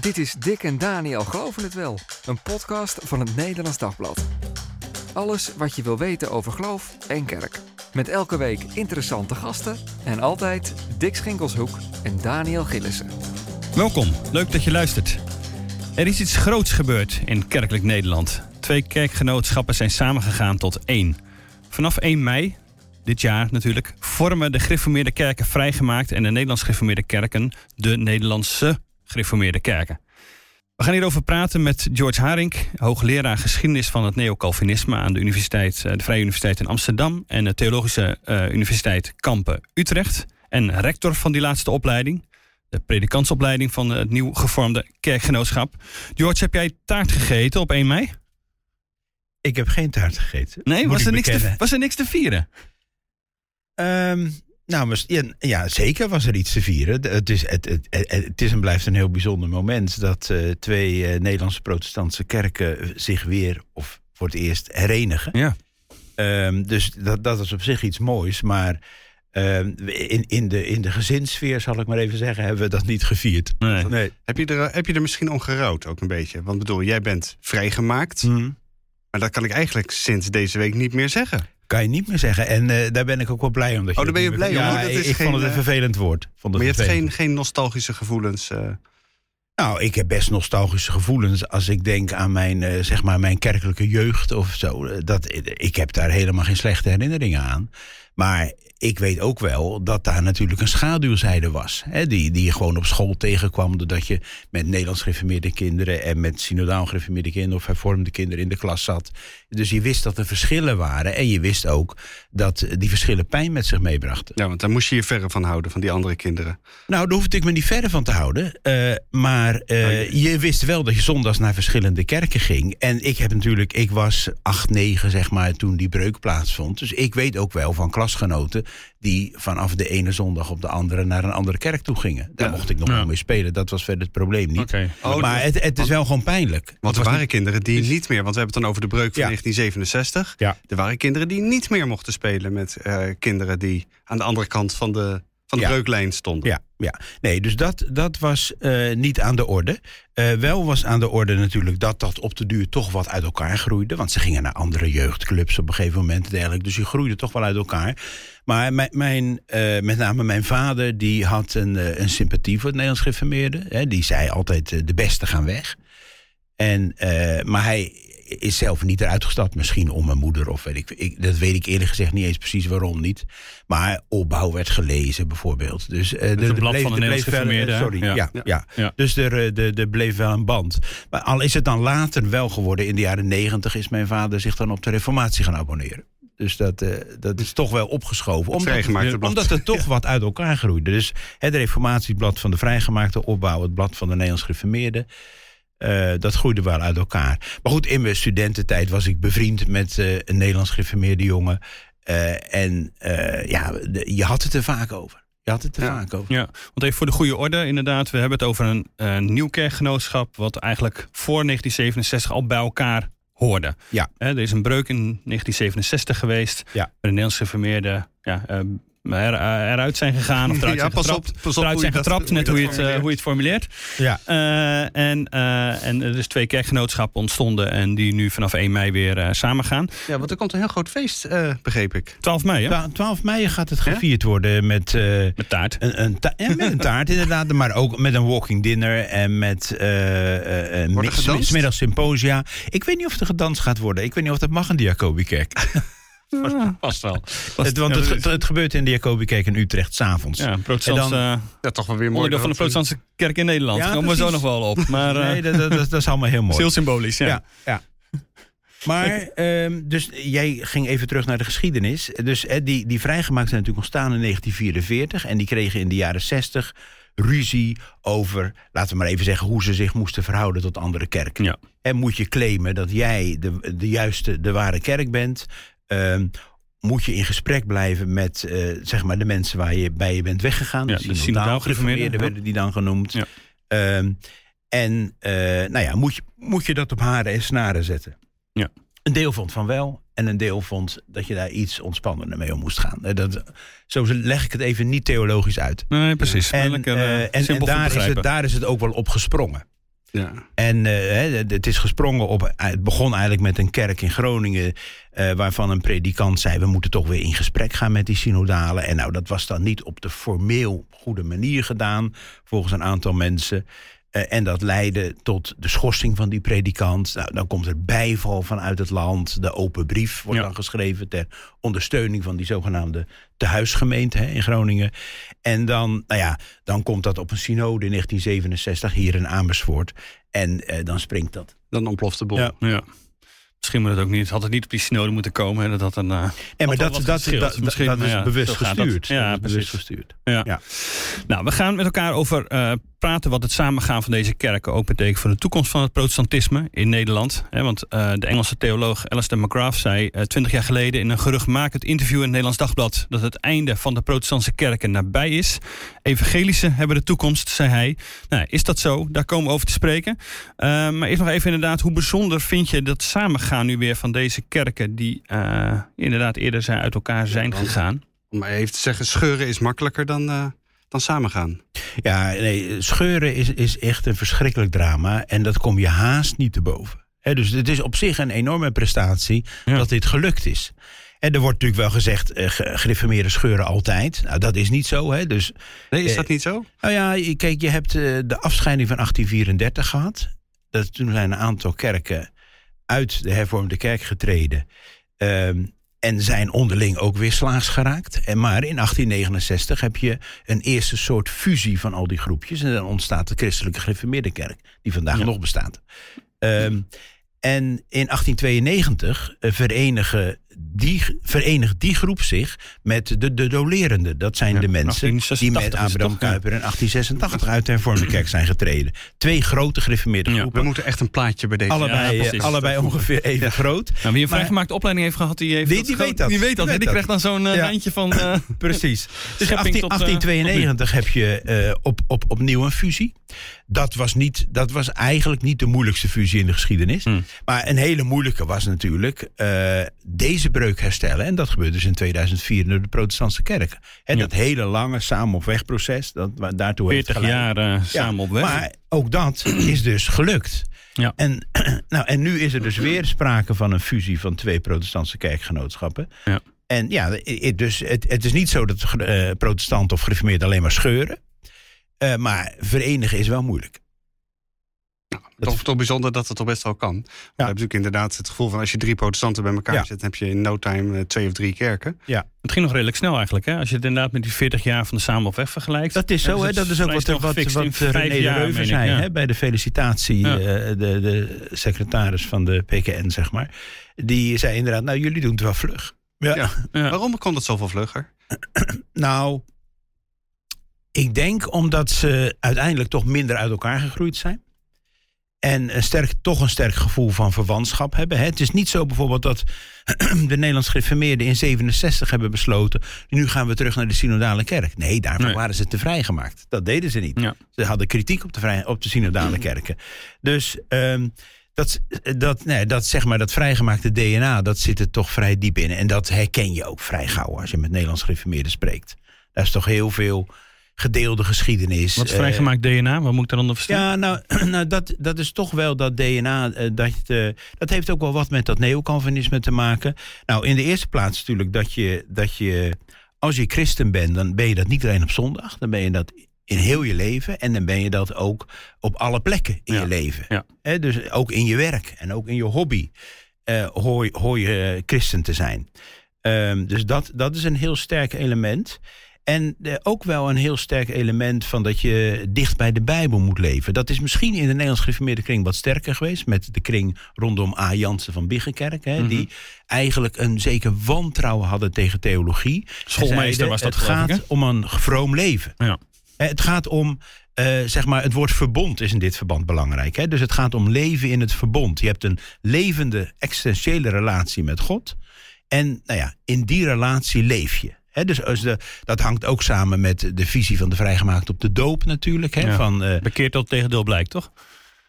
Dit is Dick en Daniel Geloven het Wel, een podcast van het Nederlands Dagblad. Alles wat je wil weten over geloof en kerk. Met elke week interessante gasten en altijd Dick Schinkelshoek en Daniel Gillissen. Welkom, leuk dat je luistert. Er is iets groots gebeurd in kerkelijk Nederland. Twee kerkgenootschappen zijn samengegaan tot één. Vanaf 1 mei, dit jaar natuurlijk, vormen de gereformeerde kerken vrijgemaakt en de Nederlands gereformeerde kerken de Nederlandse gereformeerde kerken. We gaan hierover praten met George Haring, hoogleraar geschiedenis van het neocalvinisme aan de, universiteit, eh, de Vrije Universiteit in Amsterdam en de Theologische uh, Universiteit Kampen Utrecht. En rector van die laatste opleiding, de predikantsopleiding van het nieuw gevormde kerkgenootschap. George, heb jij taart gegeten op 1 mei? Ik heb geen taart gegeten. Nee, was er, niks te, was er niks te vieren? Um, nou, ja, ja, zeker was er iets te vieren. Het is, het, het, het is en blijft een heel bijzonder moment dat uh, twee uh, Nederlandse protestantse kerken zich weer, of voor het eerst, herenigen. Ja. Um, dus dat, dat is op zich iets moois. Maar um, in, in, de, in de gezinssfeer, zal ik maar even zeggen, hebben we dat niet gevierd. Nee. nee. Heb, je er, heb je er misschien om gerouwd ook een beetje? Want bedoel, jij bent vrijgemaakt. Mm. Maar dat kan ik eigenlijk sinds deze week niet meer zeggen. Kan je niet meer zeggen. En uh, daar ben ik ook wel blij om. Dat oh, daar ben je blij om? Ja, dat ik, is ik geen, vond het een vervelend woord. Vond maar je vervelend. hebt geen, geen nostalgische gevoelens? Uh... Nou, ik heb best nostalgische gevoelens als ik denk aan mijn, uh, zeg maar mijn kerkelijke jeugd of zo. Dat, ik heb daar helemaal geen slechte herinneringen aan. Maar ik weet ook wel dat daar natuurlijk een schaduwzijde was. Hè, die, die je gewoon op school tegenkwam. Doordat je met Nederlands gereformeerde kinderen en met synodaal gereformeerde kinderen of hervormde kinderen in de klas zat. Dus je wist dat er verschillen waren. En je wist ook dat die verschillen pijn met zich meebrachten. Ja, want daar moest je je verre van houden, van die andere kinderen. Nou, daar hoefde ik me niet verre van te houden. Uh, maar uh, oh, je... je wist wel dat je zondags naar verschillende kerken ging. En ik heb natuurlijk, ik was acht, negen zeg maar, toen die breuk plaatsvond. Dus ik weet ook wel van klasgenoten die vanaf de ene zondag op de andere naar een andere kerk toe gingen. Daar ja. mocht ik nog ja. wel mee spelen. Dat was verder het probleem niet. Okay. Oh, maar het, het, is wel gewoon pijnlijk. Want er waren niet... kinderen die niet meer, want we hebben het dan over de breuk van ja. 1967. Er waren kinderen die niet meer mochten spelen met uh, kinderen die aan de andere kant van de, van de breuklijn stonden. Ja, ja. nee, dus dat, dat was uh, niet aan de orde. Uh, wel was aan de orde natuurlijk dat dat op de duur toch wat uit elkaar groeide. Want ze gingen naar andere jeugdclubs op een gegeven moment en dergelijke. Dus je groeide toch wel uit elkaar. Maar mijn, mijn, uh, met name mijn vader, die had een, een sympathie voor het Nederlands gereformeerde. Hè, die zei altijd, de beste gaan weg. En, maar hij is zelf niet eruit gestapt. Misschien om mijn moeder of weet ik, ik. Dat weet ik eerlijk gezegd niet eens precies waarom niet. Maar opbouw werd gelezen bijvoorbeeld. Dus uh, het blad bleef, van de Nederlandse gereformeerde. Sorry, ja. Ja, ja. ja. ja. Dus er, er, er bleef wel een band. Maar al is het dan later wel geworden, in de jaren negentig... is mijn vader zich dan op de reformatie gaan abonneren. Dus dat, uh, dat is toch wel opgeschoven. Omdat, het, omdat het toch wat uit elkaar groeide. Dus het reformatieblad van de vrijgemaakte opbouw... het blad van de Nederlands gereformeerde... Uh, dat groeide wel uit elkaar. Maar goed, in mijn studententijd was ik bevriend met uh, een Nederlands gereformeerde jongen. Uh, en ja, de, je had het er vaak over. Je had het er ja. vaak over. Ja, want even voor de goede orde, inderdaad. We hebben het over een, een nieuw kerkgenootschap... wat eigenlijk voor 1967 al bij elkaar hoorde. Ja. er is een breuk in 1967 geweest. Ja. De Nederlands gereformeerde... Ja, er, eruit zijn gegaan of eruit ja, zijn pas getrapt. Op, pas op eruit zijn dat, getrapt, net hoe je, het, uh, hoe je het formuleert. Ja. Uh, en, uh, en er dus twee kerkgenootschappen ontstonden en die nu vanaf 1 mei weer samen gaan. Ja, want er komt een heel groot feest, begreep ik. 12 mei, hè? 12 mei gaat het gevierd ja? worden met... met taart. Een, een ta ja, met een taart inderdaad, maar ook met een walking dinner en met een smiddags symposia. Ik weet niet of er gedanst gaat worden. Ik weet niet of dat mag in de Jacobikerk. Ja. Past wel. Het, want het, het, gebeurt in de Jacobikerk in Utrecht s'avonds. Ja, protestantse, dan, ja, toch wel weer mooi. van de protestantse kerk in Nederland. Ja, Daar komen we zo nog wel op. Maar, nee, dat, dat, dat, is allemaal heel mooi. Heel symbolisch, ja. ja, ja. Maar, um, dus jij ging even terug naar de geschiedenis. Dus eh, die, die vrijgemaakt zijn natuurlijk ontstaan in 1944. En die kregen in de jaren 60 ruzie over, laten we maar even zeggen, hoe ze zich moesten verhouden tot andere kerken. Ja. En moet je claimen dat jij de, de juiste, de ware kerk bent. Um, moet je in gesprek blijven met uh, zeg maar de mensen waar je bij je bent weggegaan. Ja, de de synodaal gereformeerden werden die dan genoemd. Ja. Um, en uh, nou ja, moet je, moet je dat op haren en snaren zetten. Ja. Een deel vond van wel en een deel vond dat je daar iets ontspannender mee om moest gaan. Dat, zo leg ik het even niet theologisch uit. Nee, precies. En, uh, en, en daar, is het, daar is het ook wel op gesprongen. Ja. En het is gesprongen op. Het begon eigenlijk met een kerk in Groningen. waarvan een predikant zei: We moeten toch weer in gesprek gaan met die synodalen. En nou, dat was dan niet op de formeel goede manier gedaan. Volgens een aantal mensen. Eh, en dat leidde tot de schorsing van die predikant. Nou, dan komt er bijval vanuit het land. De open brief wordt dan geschreven ter ondersteuning van die zogenaamde tehuisgemeente hè, in Groningen. En dan, nou ja, dan komt dat op een synode in 1967 hier in Amersfoort. En eh, dan springt dat. Dan ontploft de bom. Ja. ja. Misschien moet het ook niet. Had het niet op die synode moeten komen. En dat had een. Uh, ja, maar dat, dat, dat, dat, is bewust gestuurd. Ja, bewust gestuurd. Ja. ja. Nou, we gaan met elkaar over uh, praten wat het samengaan van deze kerken ook betekent voor de toekomst van het protestantisme in Nederland. want uh, de Engelse theoloog Alistair McGrath zei twintig jaar geleden in een geruchtmakend interview in het Nederlands Dagblad dat het einde van de protestantse kerken nabij is. Evangelische hebben de toekomst, zei hij. Nou, is dat zo? Daar komen we over te spreken. maar eerst nog even inderdaad, hoe bijzonder vind je dat samengaan nu weer van deze kerken die uh, inderdaad eerder zijn uit elkaar zijn gegaan? Om even te zeggen, scheuren is makkelijker dan, uh, dan samengaan. Ja, nee, scheuren is, is echt een verschrikkelijk drama. En dat kom je haast niet te boven. dus het is op zich een enorme prestatie dat dit gelukt is. En er wordt natuurlijk wel gezegd, uh, gereformeerde scheuren altijd. Nou, dat is niet zo. Hè? Dus, nee, is dat niet zo? Nou ja, kijk, je hebt de afscheiding van 1834 gehad. Dat, toen zijn een aantal kerken uit de hervormde kerk getreden. Ehm, en zijn onderling ook weer slaags geraakt. En maar in 1869 heb je een eerste soort fusie van al die groepjes. En dan ontstaat de christelijke gereformeerde kerk, die vandaag nog bestaat. Um, en in 1892 uh, verenigen die, verenigt die groep zich met de, de dolerenden. Dat zijn de mensen die met Abraham Kuyper in 1886 uit de hervormde kerk zijn getreden. Twee grote gereformeerde groepen. we moeten echt een plaatje bij deze. Allebei, ja, allebei ongeveer even groot. Nou, wie een vrijgemaakte opleiding heeft gehad, die, heeft die, die weet dat. Die weet dat. Die, die krijgt dan zo'n uh, lijntje van... Uh, Precies. Dus 18, 1892 heb je uh, op, op, opnieuw een fusie. Dat was, niet, dat was eigenlijk niet de moeilijkste fusie in de geschiedenis. Hmm. Maar een hele moeilijke was natuurlijk deze breuk herstellen. En dat gebeurde dus in 2004 door de protestantse kerk. En dat hele lange samen op weg proces, dat daartoe 40 heeft jaar uh, samen op weg. Maar ook dat is dus gelukt. Ja. En, nou, en nu is er dus weer sprake van een fusie van twee protestantse kerkgenootschappen. Ja. En ja, dus het, het is niet zo dat uh, protestanten of gereformeerden alleen maar scheuren. Uh, maar verenigen is wel moeilijk. Dat is toch bijzonder dat het toch best wel kan. Ja. We hebben natuurlijk inderdaad het gevoel van als je drie protestanten bij elkaar zet, heb je in no time eh, twee of drie kerken. Ja. Het ging nog redelijk snel eigenlijk. Hè? Als je het inderdaad met die 40 jaar van de Samen op Weg vergelijkt. Dat is zo, hè? dat is ook wat, wat, wat, wat René de Reuver zei hè? bij de felicitatie. Uh, de, de secretaris van de PKN, zeg maar. Die zei inderdaad, nou jullie doen het wel vlug. Ja. Waarom kon het zoveel vlugger? nou, ik denk omdat ze uiteindelijk toch minder uit elkaar gegroeid zijn. En een sterk, toch een sterk gevoel van verwantschap hebben. Het is niet zo bijvoorbeeld dat de Nederlands gereformeerden in 67 hebben besloten. Nu gaan we terug naar de synodale kerk. Nee, daarvoor waren ze te vrijgemaakt. Dat deden ze niet. Ze hadden kritiek op de, vrij, op de synodale kerken. Dus um, dat, dat, nee, dat, zeg maar, dat vrijgemaakte DNA, dat zit er toch vrij diep in. En dat herken je ook vrij gauw als je met Nederlands gereformeerden spreekt. Daar is toch heel veel gedeelde geschiedenis. Wat is vrijgemaakt uh, DNA? Wat moet ik dan verstaan? Ja, nou, nou dat, dat is toch wel dat DNA. Uh, dat, uh, dat heeft ook wel wat met dat neocalvinisme te maken. Nou, in de eerste plaats natuurlijk dat je, dat je. Als je christen bent, dan ben je dat niet alleen op zondag. Dan ben je dat in heel je leven. En dan ben je dat ook op alle plekken in je leven. Ja. dus ook in je werk en ook in je hobby hoor, hoor je christen te zijn. Um, dus dat, dat is een heel sterk element. En eh, ook wel een heel sterk element van dat je dicht bij de Bijbel moet leven. Dat is misschien in de Nederlands gereformeerde kring wat sterker geweest. Met de kring rondom A. Jansen van Biggenkerk. Hè, Die mhm. eigenlijk een zeker wantrouwen hadden tegen theologie. Schoolmeester was dat Het gaat om een vroom leven. Ja. Het gaat om uh, zeg maar, het woord verbond is in dit verband belangrijk. Hè? Dus het gaat om leven in het verbond. Je hebt een levende, existentiële relatie met God. En nou ja, in die relatie leef je dus als de, dat hangt ook samen met de visie van de vrijgemaakt op de doop natuurlijk. He, van, uh, Bekeerd tot tegendeel blijkt, toch?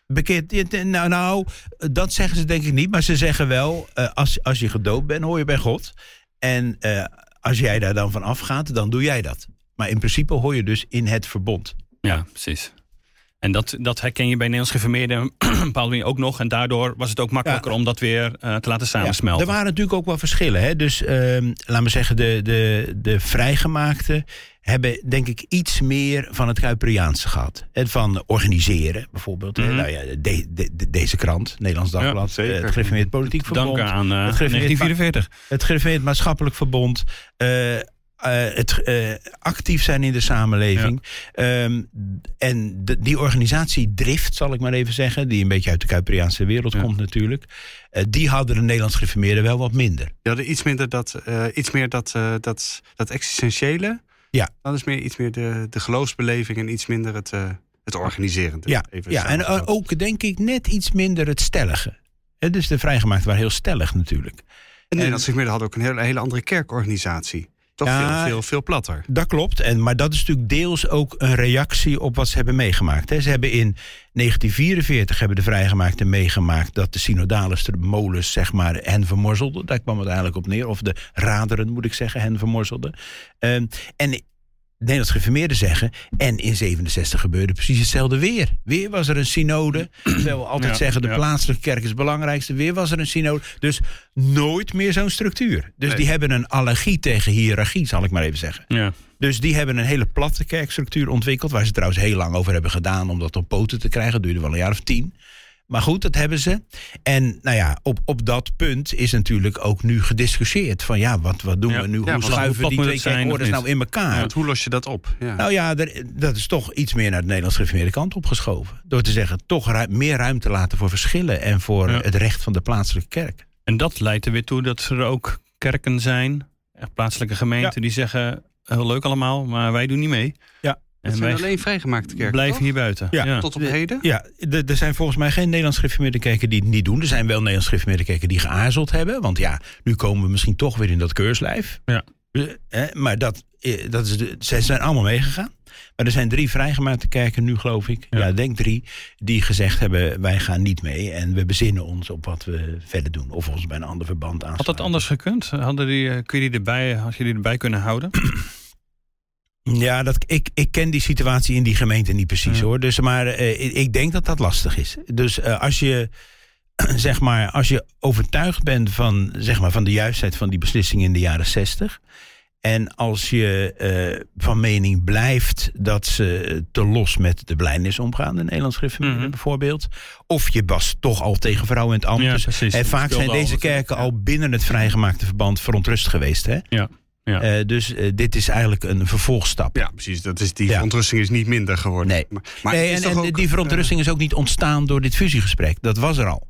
Bekeerd, nou, nou, dat zeggen ze denk ik niet. Maar ze zeggen wel, uh, als, als je gedoopt bent, hoor je bij God. En uh, als jij daar dan van afgaat, dan doe jij dat. Maar in principe hoor je dus in het verbond. Ja, precies. En dat, dat herken je bij Nederlands geformeerden manier ook nog. En daardoor was het ook makkelijker om dat weer uh, te laten samensmelten. er waren natuurlijk ook wel verschillen. Hè? Dus uh, laten we zeggen, de, de, de vrijgemaakte hebben denk ik iets meer van het Kuiperiaanse gehad. En van organiseren bijvoorbeeld. Mm -hmm. nou ja, de, de, deze krant, Nederlands Dagblad, ja, het Gereformeerd Politiek Verbond. Dank aan uh, het 1944. Het Gereformeerd Maatschappelijk Verbond. Uh, uh, het uh, actief zijn in de samenleving. Ja. Um, en de, die organisatie Drift, zal ik maar even zeggen, die een beetje uit de Kuiperiaanse wereld ja. komt natuurlijk. Uh, die hadden de Nederlands gereformeerden wel wat minder. Hadden iets minder dat, iets meer dat, dat, dat existentiële. Ja. Dan is meer iets meer de, de geloofsbeleving en iets minder het, het organiserende. Ja, even ja en ook denk ik net iets minder het stellige. He, dus de vrijgemaakten waren heel stellig natuurlijk. En Nederlands gereformeerden hadden ook een hele, hele andere kerkorganisatie. Toch ja, veel, veel, veel platter. Dat klopt. En, maar dat is natuurlijk deels ook een reactie op wat ze hebben meegemaakt. Hè. Ze hebben in 1944 hebben de vrijgemaakten meegemaakt dat de synodale molens zeg maar hen vermorzelden. Daar kwam het eigenlijk op neer. Of de raderen moet ik zeggen, hen vermorzelden. Um, en Nederlands geformeerden zeggen. En in 67 gebeurde precies hetzelfde weer. Weer was er een synode. Terwijl we altijd ja, zeggen, de ja. plaatselijke kerk is het belangrijkste. Weer was er een synode. Dus nooit meer zo'n structuur. Dus nee. die hebben een allergie tegen hiërarchie, zal ik maar even zeggen. Ja. Dus die hebben een hele platte kerkstructuur ontwikkeld. Waar ze trouwens heel lang over hebben gedaan om dat op poten te krijgen. Dat duurde wel een jaar of tien. Maar goed, dat hebben ze. En nou ja, op, op dat punt is natuurlijk ook nu gediscussieerd. Van ja, wat, wat doen ja. we nu? Ja, hoe schuiven die twee kerkorders nou in elkaar? Ja, hoe los je dat op? Nou ja, er, dat is toch iets meer naar de Nederlands gereformeerde kant opgeschoven. Door te zeggen, toch meer ruimte laten voor verschillen... en voor het recht van de plaatselijke kerk. En dat leidt er weer toe dat er ook kerken zijn... plaatselijke gemeenten die zeggen... heel leuk allemaal, maar wij doen niet mee. Ja. Het zijn alleen vrijgemaakte kerken. Blijven toch? hier buiten. Ja. ja. Tot op heden? Ja, er zijn volgens mij geen Nederlands gereformeerde kerken die het niet doen. Er zijn wel Nederlands gereformeerde kerken die geaarzeld hebben. Want ja, nu komen we misschien toch weer in dat keurslijf. Ja. Maar dat, dat is de, ze zijn allemaal meegegaan. Maar er zijn drie vrijgemaakte kerken nu, geloof ik. Ja. ja, denk drie. Die gezegd hebben, wij gaan niet mee. En we bezinnen ons op wat we verder doen. Of ons bij een ander verband aan. Had dat anders gekund? Hadden die, kun je die erbij, had je die erbij kunnen houden? Ja, dat, ik, ik ken die situatie in die gemeente niet precies ja. hoor. Dus, maar uh, ik denk dat dat lastig is. Dus uh, als je zeg maar, als je overtuigd bent van, zeg maar, van de juistheid van die beslissing in de jaren zestig. En als je uh, van mening blijft dat ze te los met de blijnis omgaan, de Nederlands mm -hmm. bijvoorbeeld. Of je was toch al tegen vrouwen in het ambt. Ja, dus, en vaak zijn deze kerken ja. al binnen het vrijgemaakte verband verontrust geweest. Hè? Ja. Ja. Uh, dus uh, dit is eigenlijk een vervolgstap. Ja, precies. Dat is, die ja. verontrusting is niet minder geworden. Nee, maar, maar nee en, en ook, die verontrusting uh, is ook niet ontstaan door dit fusiegesprek. Dat was er al.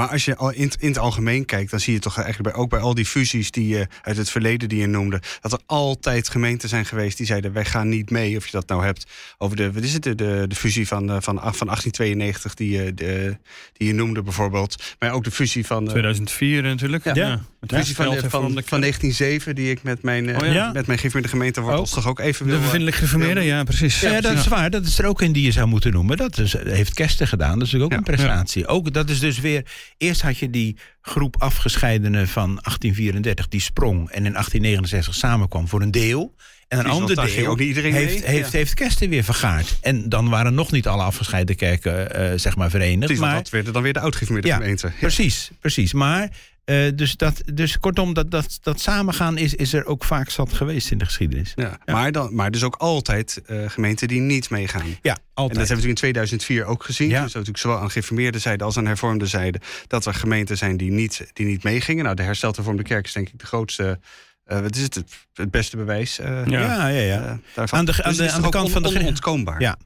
Maar als je al in, in het algemeen kijkt, dan zie je toch eigenlijk bij, ook bij al die fusies die je uit het verleden die je noemde, dat er altijd gemeenten zijn geweest die zeiden wij gaan niet mee. Of je dat nou hebt over de, wat is het, de, de, de fusie van, van, van 1892 die je, de, die je noemde bijvoorbeeld. Maar ook de fusie van. 2004 natuurlijk. Ja, ja. De fusie van, van, van, van 1907 die ik met mijn, oh, ja? met mijn gemeente gemeente wordt toch ook even De bevindelijk geformeerde, ja precies. Ja, dat is waar. Dat is er ook in die je zou moeten noemen. Dat is, heeft Kersten gedaan. Dat is ook een prestatie. Ook, dat is dus weer Eerst had je die groep afgescheidenen van 1834 die sprong en in 1869 samenkwam voor een deel. En een ander deel ook iedereen heeft, heeft, ja. heeft Kersten weer vergaard. En dan waren nog niet alle afgescheiden kerken uh, zeg maar verenigd. Precies, maar dat werden dan weer de oudgeformeerde ja, gemeenten. Ja. Precies, precies. Maar uh, dus, dat, dus kortom, dat, dat, dat samengaan is, is er ook vaak zat geweest in de geschiedenis. Ja, ja. Maar, dan, maar dus ook altijd uh, gemeenten die niet meegaan. Ja, altijd. En dat hebben we in 2004 ook gezien. Ja. Dus natuurlijk zowel aan gereformeerde zijde als aan hervormde zijde... dat er gemeenten zijn die niet, die niet meegingen. Nou, de hersteld hervormde kerk is denk ik de grootste... Uh, wat is het, het, het beste bewijs? ja, ja, ja. Aan de, aan de, dus aan de kant van de onontkoombaar. Ja,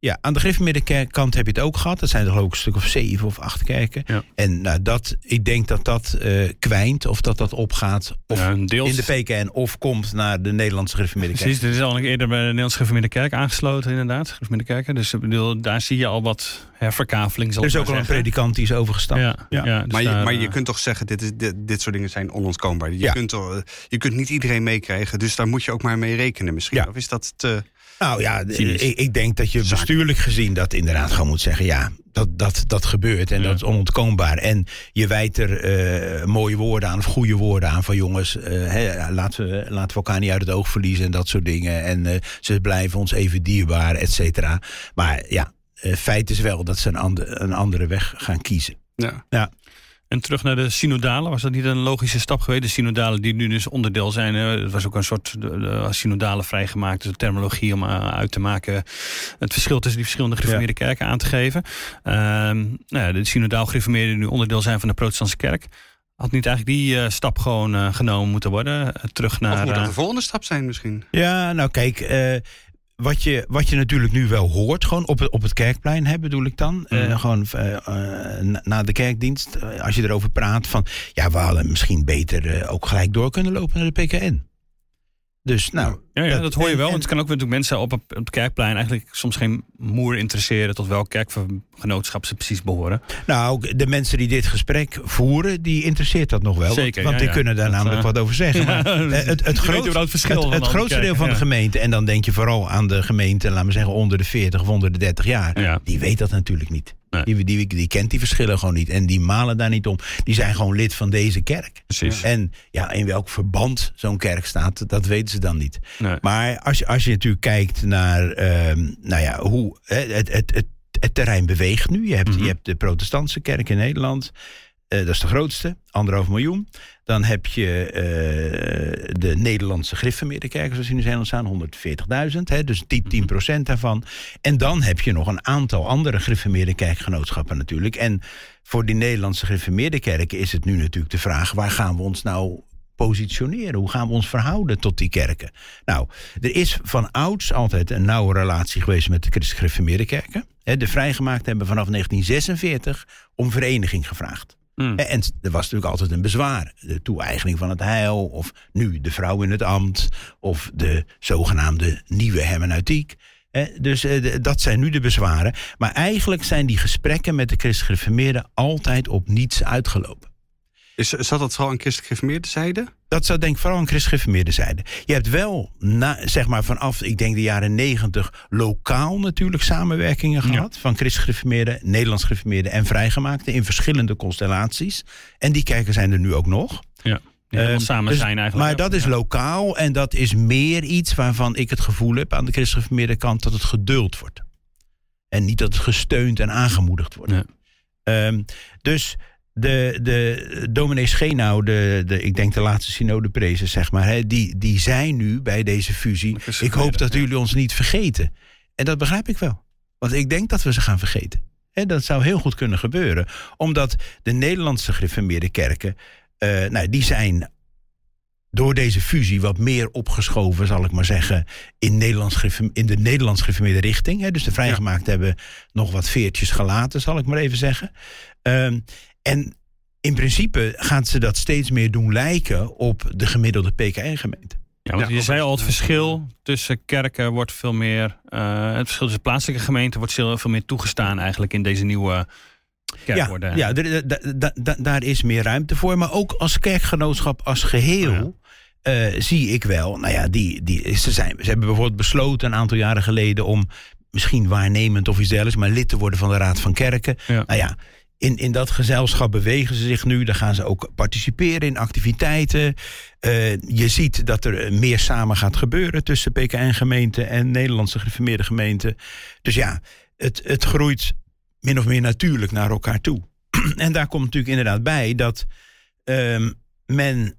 ja, aan de gereformeerde kant heb je het ook gehad. Dat zijn er ook een stuk of zeven of acht kerken. Ja. En nou, dat, ik denk dat dat uh, kwijnt of dat dat opgaat. Of ja, in de PKN of komt naar de Nederlandse gereformeerde kerk. Precies, dit is al eerder bij de Nederlandse gereformeerde kerk aangesloten inderdaad. Gereformeerde kerken. Dus ik bedoel, daar zie je al wat herverkaveling. Er is ook al een predikant die is overgestapt. Ja, ja. ja dus maar, je, daar, maar je kunt toch zeggen, dit, is, dit, dit soort dingen zijn onontkoombaar. Je, kunt toch, je kunt niet iedereen meekrijgen. Dus daar moet je ook maar mee rekenen misschien. Of is dat te... Nou ja, ik, ik, denk dat je bestuurlijk gezien dat inderdaad gewoon moet zeggen... ja, dat, dat, dat gebeurt en ja. dat is onontkoombaar. En je wijt er uh, mooie woorden aan of goede woorden aan van jongens... Uh, hè, laten, we, laten we elkaar niet uit het oog verliezen en dat soort dingen. En uh, ze blijven ons even dierbaar, et cetera. Maar ja, eh, feit is wel dat ze een, ander, een andere weg gaan kiezen. Ja. En terug naar de synodalen, was dat niet een logische stap geweest? De synodalen die nu dus onderdeel zijn, het was ook een soort de, de synodalen vrijgemaakt, dus de terminologie om eh, uit te maken het verschil tussen die verschillende gereformeerde kerken aan te geven. Ehm, nou ja, de synodaal gereformeerden die nu onderdeel zijn van de protestantse kerk. Had niet eigenlijk die eh, stap gewoon eh, genomen moeten worden? Terug Of naar. moet dat de volgende stap zijn misschien? Ja, nou kijk, eh, wat, je, wat je natuurlijk nu wel hoort, gewoon op het, op het kerkplein, hè, bedoel ik dan. eh, Mhm. gewoon eh, eh, na, na de kerkdienst, als je erover praat van, ja, we hadden misschien beter ook gelijk door kunnen lopen naar de PKN. Dus nou. Ja, ja, dat hoor je wel. en- Want het kan ook natuurlijk mensen op, op het kerkplein eigenlijk soms geen moer interesseren tot welk kerkgenootschap ze precies behoren. Nou, de mensen die dit gesprek voeren, die interesseert dat nog wel. Want- Zeker, want ja, die ja. kunnen daar Dat, namelijk eh, wat over zeggen. Maar, eh, het, het, je weet groot- überhaupt het verschil het, van het alle grootste deel van de gemeente, en dan denk je vooral aan de gemeente, laten we zeggen onder de 40 of onder de 30 jaar, Ja. die weet dat natuurlijk niet. Nee. Die, die, die kent die verschillen gewoon niet. En die malen daar niet om. Die zijn gewoon lid van deze kerk. Precies. En ja, in welk verband zo'n kerk staat, dat weten ze dan niet. Nee. Maar als je, als je natuurlijk kijkt naar ehm, nou ja, hoe het, het, het, het terrein beweegt nu. Je hebt, Mhm. je hebt de protestantse kerk in Nederland. Eh, dat is de grootste, anderhalf miljoen. Dan heb je eh, de Nederlandse Griffemeerde kerk, zoals die in Nederland staan, 140.000. hè, Dus 10, 10% daarvan. En dan heb je nog een aantal andere Griffemeerde kerkgenootschappen natuurlijk. En voor die Nederlandse Griffemeerde kerken is het nu natuurlijk de vraag... waar gaan we ons nou positioneren? Hoe gaan we ons verhouden tot die kerken? Nou, er is van ouds altijd een nauwe relatie geweest met de christelijk gereformeerde kerken. De vrijgemaakt hebben vanaf 1946 om vereniging gevraagd. Mm. Hè, En er was natuurlijk altijd een bezwaar. De toe-eigening van het heil, of nu de vrouw in het ambt, of de zogenaamde nieuwe hermeneutiek. Dus eh, dat zijn nu de bezwaren. Maar eigenlijk zijn die gesprekken met de christelijk gereformeerden altijd op niets uitgelopen. Is, zat dat vooral aan christelijk gereformeerde zijde? Dat zou denk ik vooral aan christelijk zijde. Je hebt wel, na, zeg maar vanaf, ik denk de jaren negentig, lokaal natuurlijk samenwerkingen Ja. gehad. Van christelijk Nederlands gereformeerde en vrijgemaakte in verschillende constellaties. En die kerken zijn er nu ook nog. Ja. Helemaal Ehm, samen dus- zijn eigenlijk. Maar dat is Ja. lokaal en dat is meer iets waarvan ik het gevoel heb aan de christelijk gereformeerde kant dat het geduld wordt. En niet dat het gesteund en aangemoedigd wordt. Ja. Ehm, dus de, de dominee Schenau, de, de, ik denk de laatste synodeprezen, zeg maar, hè, die, die zijn nu bij deze fusie. Ik hoop dat ja. jullie ons niet vergeten. En dat begrijp ik wel. Want ik denk dat we ze gaan vergeten. Hè, dat zou heel goed kunnen gebeuren. Omdat de Nederlandse gereformeerde kerken, eh, nou, die zijn door deze fusie wat meer opgeschoven, zal ik maar zeggen, in, Nederlands, in de Nederlands gereformeerde richting. Hè. Dus de vrijgemaakt hebben nog wat veertjes gelaten, zal ik maar even zeggen. Ehm, en in principe gaat ze dat steeds meer doen lijken op de gemiddelde PKN-gemeente. Ja, want Ja, je zei al, het verschil tussen kerken wordt veel meer. eh, het verschil tussen plaatselijke gemeenten wordt veel veel meer toegestaan eigenlijk in deze nieuwe kerkorde. Ja, da- daar is meer ruimte voor. Maar ook als kerkgenootschap als geheel eh, zie ik wel. Nou ja, die, die, ze, zijn, ze hebben bijvoorbeeld besloten een aantal jaren geleden om misschien waarnemend of iets dergelijks, maar lid te worden van de Raad van Kerken. Ja. Nou ja. In, in dat gezelschap bewegen ze zich nu. Dan gaan ze ook participeren in activiteiten. Eh, je ziet dat er eh, meer samen gaat gebeuren tussen PKN-gemeente en Nederlandse gereformeerde gemeenten. Dus ja, het, het groeit min of meer natuurlijk naar elkaar toe. en daar komt natuurlijk inderdaad bij dat ehm, men,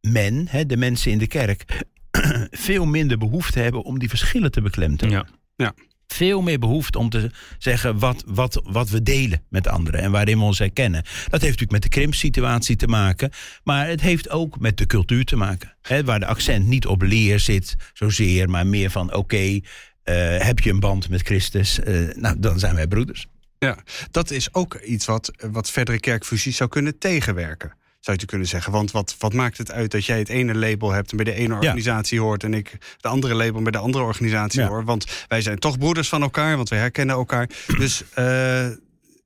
men hè, de mensen in de kerk, veel minder behoefte hebben om die verschillen te beklemtonen. Ja. Veel meer behoefte om te zeggen wat, wat, wat we delen met anderen en waarin we ons herkennen. Dat heeft natuurlijk met de krimpsituatie te maken, maar het heeft ook met de cultuur te maken. Hè, waar de accent niet op leer zit zozeer, maar meer van oké, eh, heb je een band met Christus, eh, nou dan zijn wij broeders. Ja, dat is ook iets wat, wat verdere kerkfusies zou kunnen tegenwerken. Zou je kunnen zeggen. Want wat, wat maakt het uit dat jij het ene label hebt en bij de ene organisatie hoort en ik de andere label bij de andere organisatie Ja. hoor? Want wij zijn toch broeders van elkaar, want wij herkennen elkaar. Dus eh,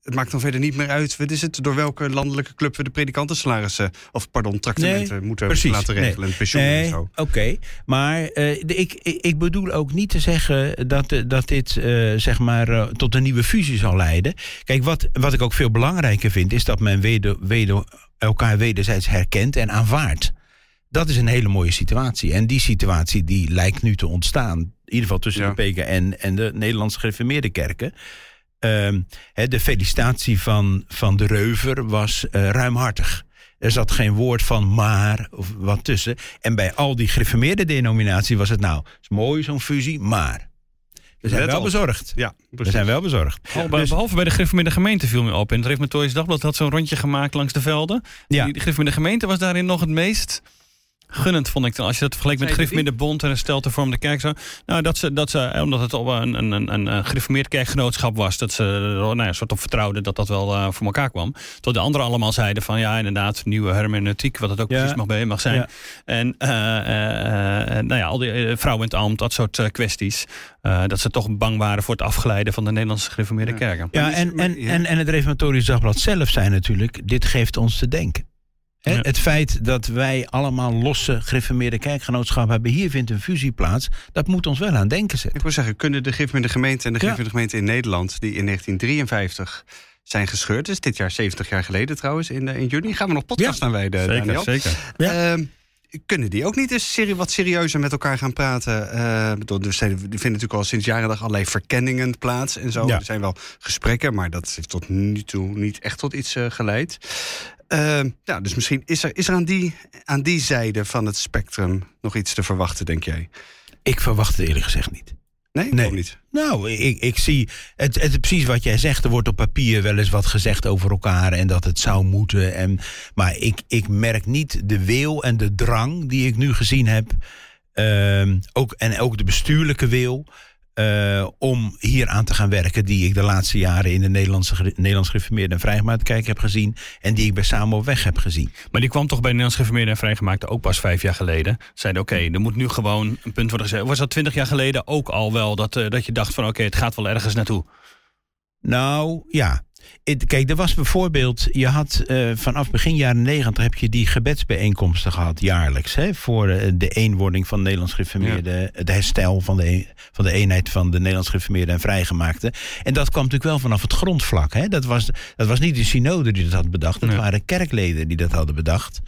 het maakt dan verder niet meer uit. Wat is het? Door welke landelijke club we de predikantensalarissen of pardon, tractementen moeten precies. laten Nee. regelen. En pensioenen en Nee, zo. oké. Maar eh, ik, ik, bedoel ook niet te zeggen dat, eh, dat dit eh, zeg maar, tot een nieuwe fusie zal leiden. Kijk, wat, wat ik ook veel belangrijker vind, is dat men weder, weder, elkaar wederzijds herkent en aanvaardt. Dat is een hele mooie situatie. En die situatie die lijkt nu te ontstaan. In ieder geval tussen Ja. de PKN en de Nederlandse gereformeerde kerken. Ehm, de felicitatie van, van de reuver was eh, ruimhartig. Er zat geen woord van maar of wat tussen. En bij al die gereformeerde denominaties was het nou, het is mooi zo'n fusie, maar. We zijn Let wel op. bezorgd. Ja, We zijn wel bezorgd. Behalve, bij- Dus- behalve bij de gereformeerde gemeente viel me op. En het Reformatorisch Dagblad had zo'n rondje gemaakt langs de velden. Ja. Die, de gereformeerde gemeente was daarin nog het meest gunnend, vond ik dan. Als je dat vergeleek met die? gereformeerde bond en een steltevormde kerk. Zo. Nou, dat ze, dat ze, eh, omdat het op een, een, een, een, een gereformeerd kerkgenootschap was, dat ze er nou ja, soort op vertrouwden dat dat wel eh, voor elkaar kwam. Tot de anderen allemaal zeiden van ja, inderdaad, nieuwe hermeneutiek, wat het ook Ja. precies mag, zijn. Ja. En eh, eh, eh, nou ja, al die eh, vrouwen in het ambt, dat soort eh, kwesties. eh, dat ze toch bang waren voor het afgeleiden van de Nederlandse gereformeerde Ja. kerken. Ja, en, en, en, en het Reformatorisch Dagblad zelf zei natuurlijk... dit geeft ons te denken. Ja. Het feit dat wij allemaal losse gereformeerde kerkgenootschappen hebben... hier vindt een fusie plaats, dat moet ons wel aan denken zetten. Ik wil zeggen, kunnen de gereformeerde gemeente en de Ja. gereformeerde gemeente in Nederland... die in 1953 zijn gescheurd, dus dit jaar 70 jaar geleden trouwens, in, eh, in juni... gaan we nog podcast Ja. aanwijden, Zeker, Daniel. zeker. Ja. Kunnen die ook niet eens wat serieuzer met elkaar gaan praten? Eh, ik bedoel, er die vinden natuurlijk al sinds jaren dag allerlei verkenningen plaats en zo. Ja. Er zijn wel gesprekken, maar dat heeft tot nu toe niet echt tot iets eh, geleid. Ehm, ja, dus misschien is er, is er aan, die, aan die zijde van het spectrum nog iets te verwachten, denk jij? Ik verwacht het eerlijk gezegd niet. Nee, Nee. niet. Nou, ik, ik zie het, het precies wat jij zegt. Er wordt op papier wel eens wat gezegd over elkaar en dat het zou moeten. En, maar ik, ik merk niet de wil en de drang die ik nu gezien heb. ehm, ook, en ook de bestuurlijke wil. Eh, om hier aan te gaan werken. Die ik de laatste jaren in de Nederlandse, Nederlands Gereformeerde en Vrijgemaakte Kerk heb gezien. En die ik bij Samen op weg heb gezien. Maar die kwam toch bij de Nederlands Gereformeerde en Vrijgemaakte ook pas vijf jaar geleden. Zeiden oké, er moet nu gewoon een punt worden gezet. Was dat twintig jaar geleden ook al wel dat, eh, dat je dacht van oké, het gaat wel ergens naartoe? Nou ja. Kijk, er was bijvoorbeeld, je had eh, vanaf begin jaren negentig heb je die gebedsbijeenkomsten gehad jaarlijks. Hè, voor eh, de eenwording van Nederlands gereformeerde, het herstel van de, een- van de eenheid van de Nederlands gereformeerde en vrijgemaakte. En dat kwam natuurlijk wel vanaf het grondvlak. Hè. Dat, was, dat was niet de synode die dat had bedacht, dat Nee. waren kerkleden die dat hadden bedacht.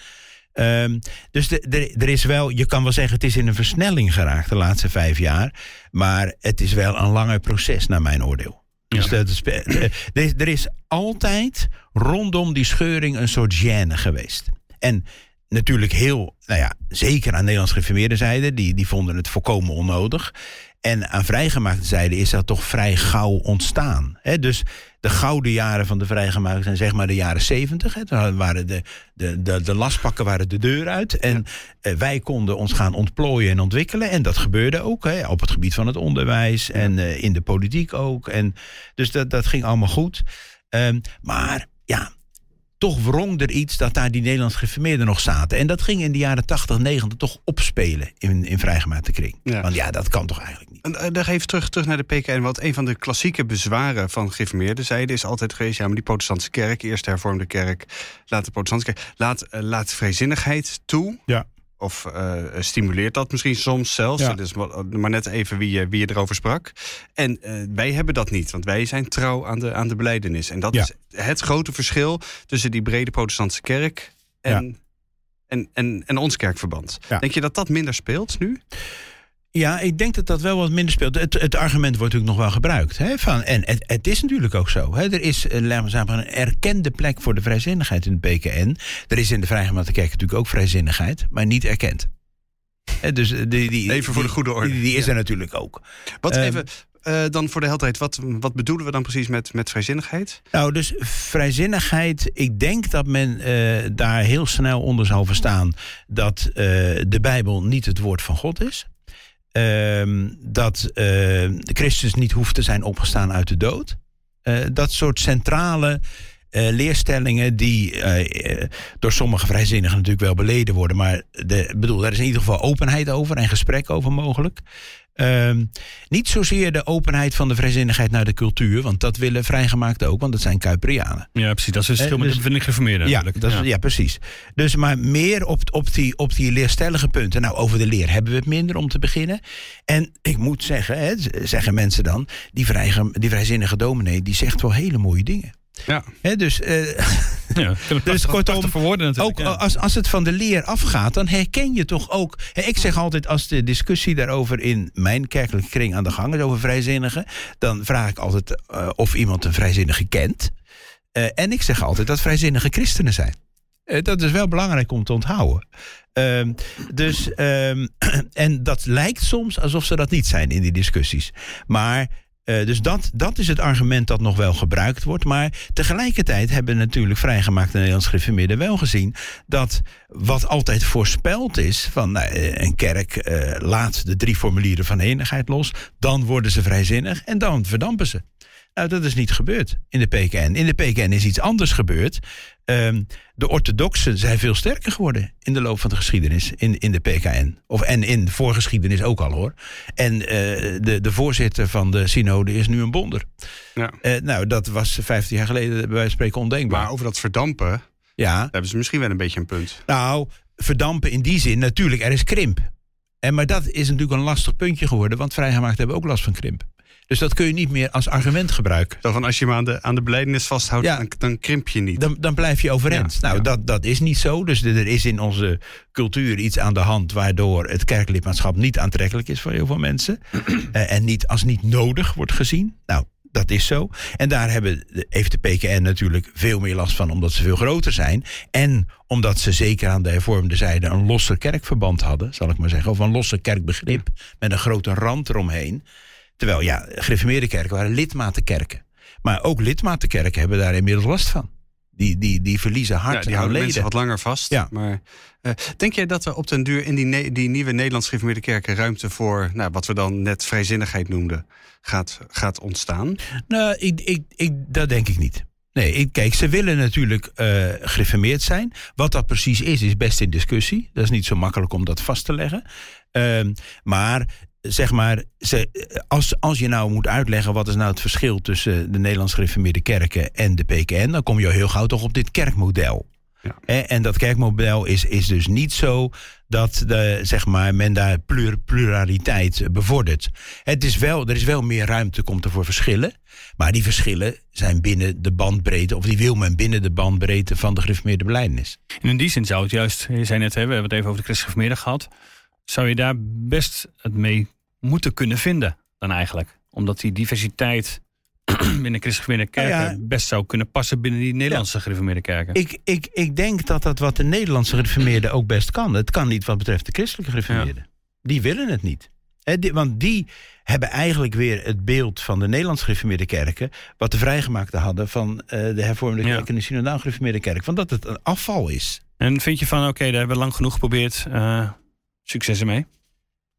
Ehm, dus de- de- er is wel, je kan wel zeggen, het is in een versnelling geraakt de laatste vijf jaar. Maar het is wel een langer proces, naar mijn oordeel. Dus dat is, eh, er, is, altijd rondom die scheuring een soort gêne geweest. En natuurlijk heel, nou ja, zeker aan Nederlands gereformeerde zijde, die, die vonden het volkomen onnodig. En aan vrijgemaakte zijde is dat toch vrij gauw ontstaan. Dus de gouden jaren van de vrijgemaakte zijn zeg maar de jaren zeventig. Toen waren de, de, de, de lastpakken waren de deur uit. En eh, wij konden ons gaan ontplooien en ontwikkelen. En dat gebeurde ook hè, op het gebied van het onderwijs en eh, in de politiek ook. En dus dat, dat ging allemaal goed. Ehm, maar ja, toch wrong er iets dat daar die Nederlands gereformeerden nog zaten. En dat ging in de jaren 80, 90 toch opspelen in, in vrijgemaakte kring. Ja. Want ja, dat kan toch eigenlijk niet. En, eh, Dan even terug, terug naar de PKN. Want een van de klassieke bezwaren van gereformeerde zijde is altijd geweest: ja, maar die protestantse kerk, eerst de hervormde kerk, laat de protestantse kerk, laat, eh, laat vrijzinnigheid toe. Ja. Of eh, stimuleert dat misschien soms zelfs. Ja. Dus maar net even wie, je- wie je erover sprak. En eh, wij hebben dat niet, want wij zijn trouw aan de, aan de beleidenis. En dat Ja. is het grote verschil tussen die brede protestantse kerk en, en, en, en ons kerkverband. Denk je dat dat minder speelt nu? Ja, ik denk dat dat wel wat minder speelt. Het, het argument wordt natuurlijk nog wel gebruikt. Hè, van, en het, het is natuurlijk ook zo. Hè, er is eh, laten we een erkende plek voor de vrijzinnigheid in de PKN. Er is in de Vrijgemaakte Kerk natuurlijk ook vrijzinnigheid, maar niet erkend. Hè, dus eh, die, die, Even voor de goede orde. Die, die is Ja. er natuurlijk ook. Wat Ehm, even, eh, dan voor de helderheid, wat, wat bedoelen we dan precies met, met vrijzinnigheid? Nou, dus vrijzinnigheid. Ik denk dat men daar heel snel onder zal verstaan dat de Bijbel niet het woord van God is. Ehm, dat de Christus niet hoeft te zijn opgestaan uit de dood. Eh, dat soort centrale eh, leerstellingen die eh, door sommige vrijzinnigen natuurlijk wel beleden worden. Maar de, bedoel, daar is in ieder geval openheid over en gesprek over mogelijk. Ehm, niet zozeer de openheid van de vrijzinnigheid naar de cultuur, want dat willen vrijgemaakten ook, want dat zijn Kuiperianen. Ja, precies. Dat is het verschil Eh, met dus- de bevinding gereformeerden Ja, dat is, ja. precies. Dus maar meer op, op, die, op die leerstellige punten. Nou, over de leer hebben we het minder om te beginnen. En ik moet zeggen, hè, zeggen mensen dan, die, vrij, die vrijzinnige dominee, die zegt wel hele mooie dingen. Ja. Dus eh, Ja, Dus dus kortom, verwoorden natuurlijk. ook ja. als, als het van de leer afgaat, dan herken je toch ook. Ik zeg altijd, als de discussie daarover in mijn kerkelijke kring aan de gang is over vrijzinnigen, dan vraag ik altijd eh, of iemand een vrijzinnige kent. Eh, en ik zeg altijd dat vrijzinnige christenen zijn. Dat is wel belangrijk om te onthouden. Ehm, dus, ehm, en dat lijkt soms alsof ze dat niet zijn in die discussies. Maar eh, dus dat, dat is het argument dat nog wel gebruikt wordt. Maar tegelijkertijd hebben natuurlijk vrijgemaakte Nederlands gereformeerden wel gezien dat wat altijd voorspeld is van nou, eh, een kerk eh, laat de drie formulieren van enigheid los, dan worden ze vrijzinnig en dan verdampen ze. Nou, dat is niet gebeurd in de PKN. In de PKN is iets anders gebeurd. Ehm, de orthodoxen zijn veel sterker geworden in de loop van de geschiedenis in, in de PKN. Of, en in de voorgeschiedenis ook al hoor. En eh, de, de voorzitter van de synode is nu een bonder. Ja. Eh, nou, dat was 15 jaar geleden bij wijze van spreken ondenkbaar. Maar over dat verdampen ja, hebben ze misschien wel een beetje een punt. nou, verdampen in die zin, natuurlijk, er is krimp. En, maar dat is natuurlijk een lastig puntje geworden, want vrijgemaakt hebben ook last van krimp. Dus dat kun je niet meer als argument gebruiken. Zo van als je hem aan de, aan de vasthoudt, Ja. dan, dan krimp je niet. Dan, dan blijf je overeind. Ja, nou, ja. Dat, dat is niet zo. Dus er is in onze cultuur iets aan de hand waardoor het kerklidmaatschap niet aantrekkelijk is voor heel veel mensen. Eh, en niet als niet nodig wordt gezien. Nou, dat is zo. En daar hebben, heeft de PKN natuurlijk veel meer last van, omdat ze veel groter zijn. En omdat ze zeker aan de hervormde zijde een losse kerkverband hadden, zal ik maar zeggen. Of een losse kerkbegrip met een grote rand eromheen. Terwijl, ja, gereformeerde kerken waren lidmatenkerken. Maar ook lidmatenkerken hebben daar inmiddels last van. Die, die, die verliezen hard Ja, die houden leden. mensen wat langer vast. Ja. Maar eh, denk jij dat er op den duur in die, die nieuwe Nederlands gereformeerde kerken ruimte voor nou, wat we dan net vrijzinnigheid noemden gaat, gaat ontstaan? Nou, ik, ik, ik, dat denk ik niet. Nee, ik, kijk, ze willen natuurlijk eh gereformeerd zijn. Wat dat precies is, is best in discussie. Dat is niet zo makkelijk om dat vast te leggen. Ehm, maar zeg maar, ze, als, als je nou moet uitleggen wat is nou het verschil tussen de Nederlands gereformeerde kerken en de PKN, dan kom je al heel gauw toch op dit kerkmodel. Ja. En dat kerkmodel is, is dus niet zo dat de, zeg maar, men daar plur, pluraliteit bevordert. Het is wel, er is wel meer ruimte, komt er voor verschillen. Maar die verschillen zijn binnen de bandbreedte, of die wil men binnen de bandbreedte van de gereformeerde beleidnis. En in die zin zou het juist, je zei net, hè, we hebben het even over de christelijke gehad. Zou je daar best het mee moeten kunnen vinden dan eigenlijk? Omdat die diversiteit binnen christelijke kerken Nou ja. best zou kunnen passen binnen die Nederlandse gereformeerde kerken. Ik, ik, ik denk dat dat wat de Nederlandse gereformeerden ook best kan. Het kan niet wat betreft de christelijke gereformeerden. Die willen het niet. Die- want die hebben eigenlijk weer het beeld van de Nederlands gereformeerde kerken... wat de vrijgemaakten hadden van eh, de hervormde kerk en de synodaal gereformeerde kerk. Van dat het een afval is. En vind je van, oké, daar hebben we lang genoeg geprobeerd. eh, succes ermee.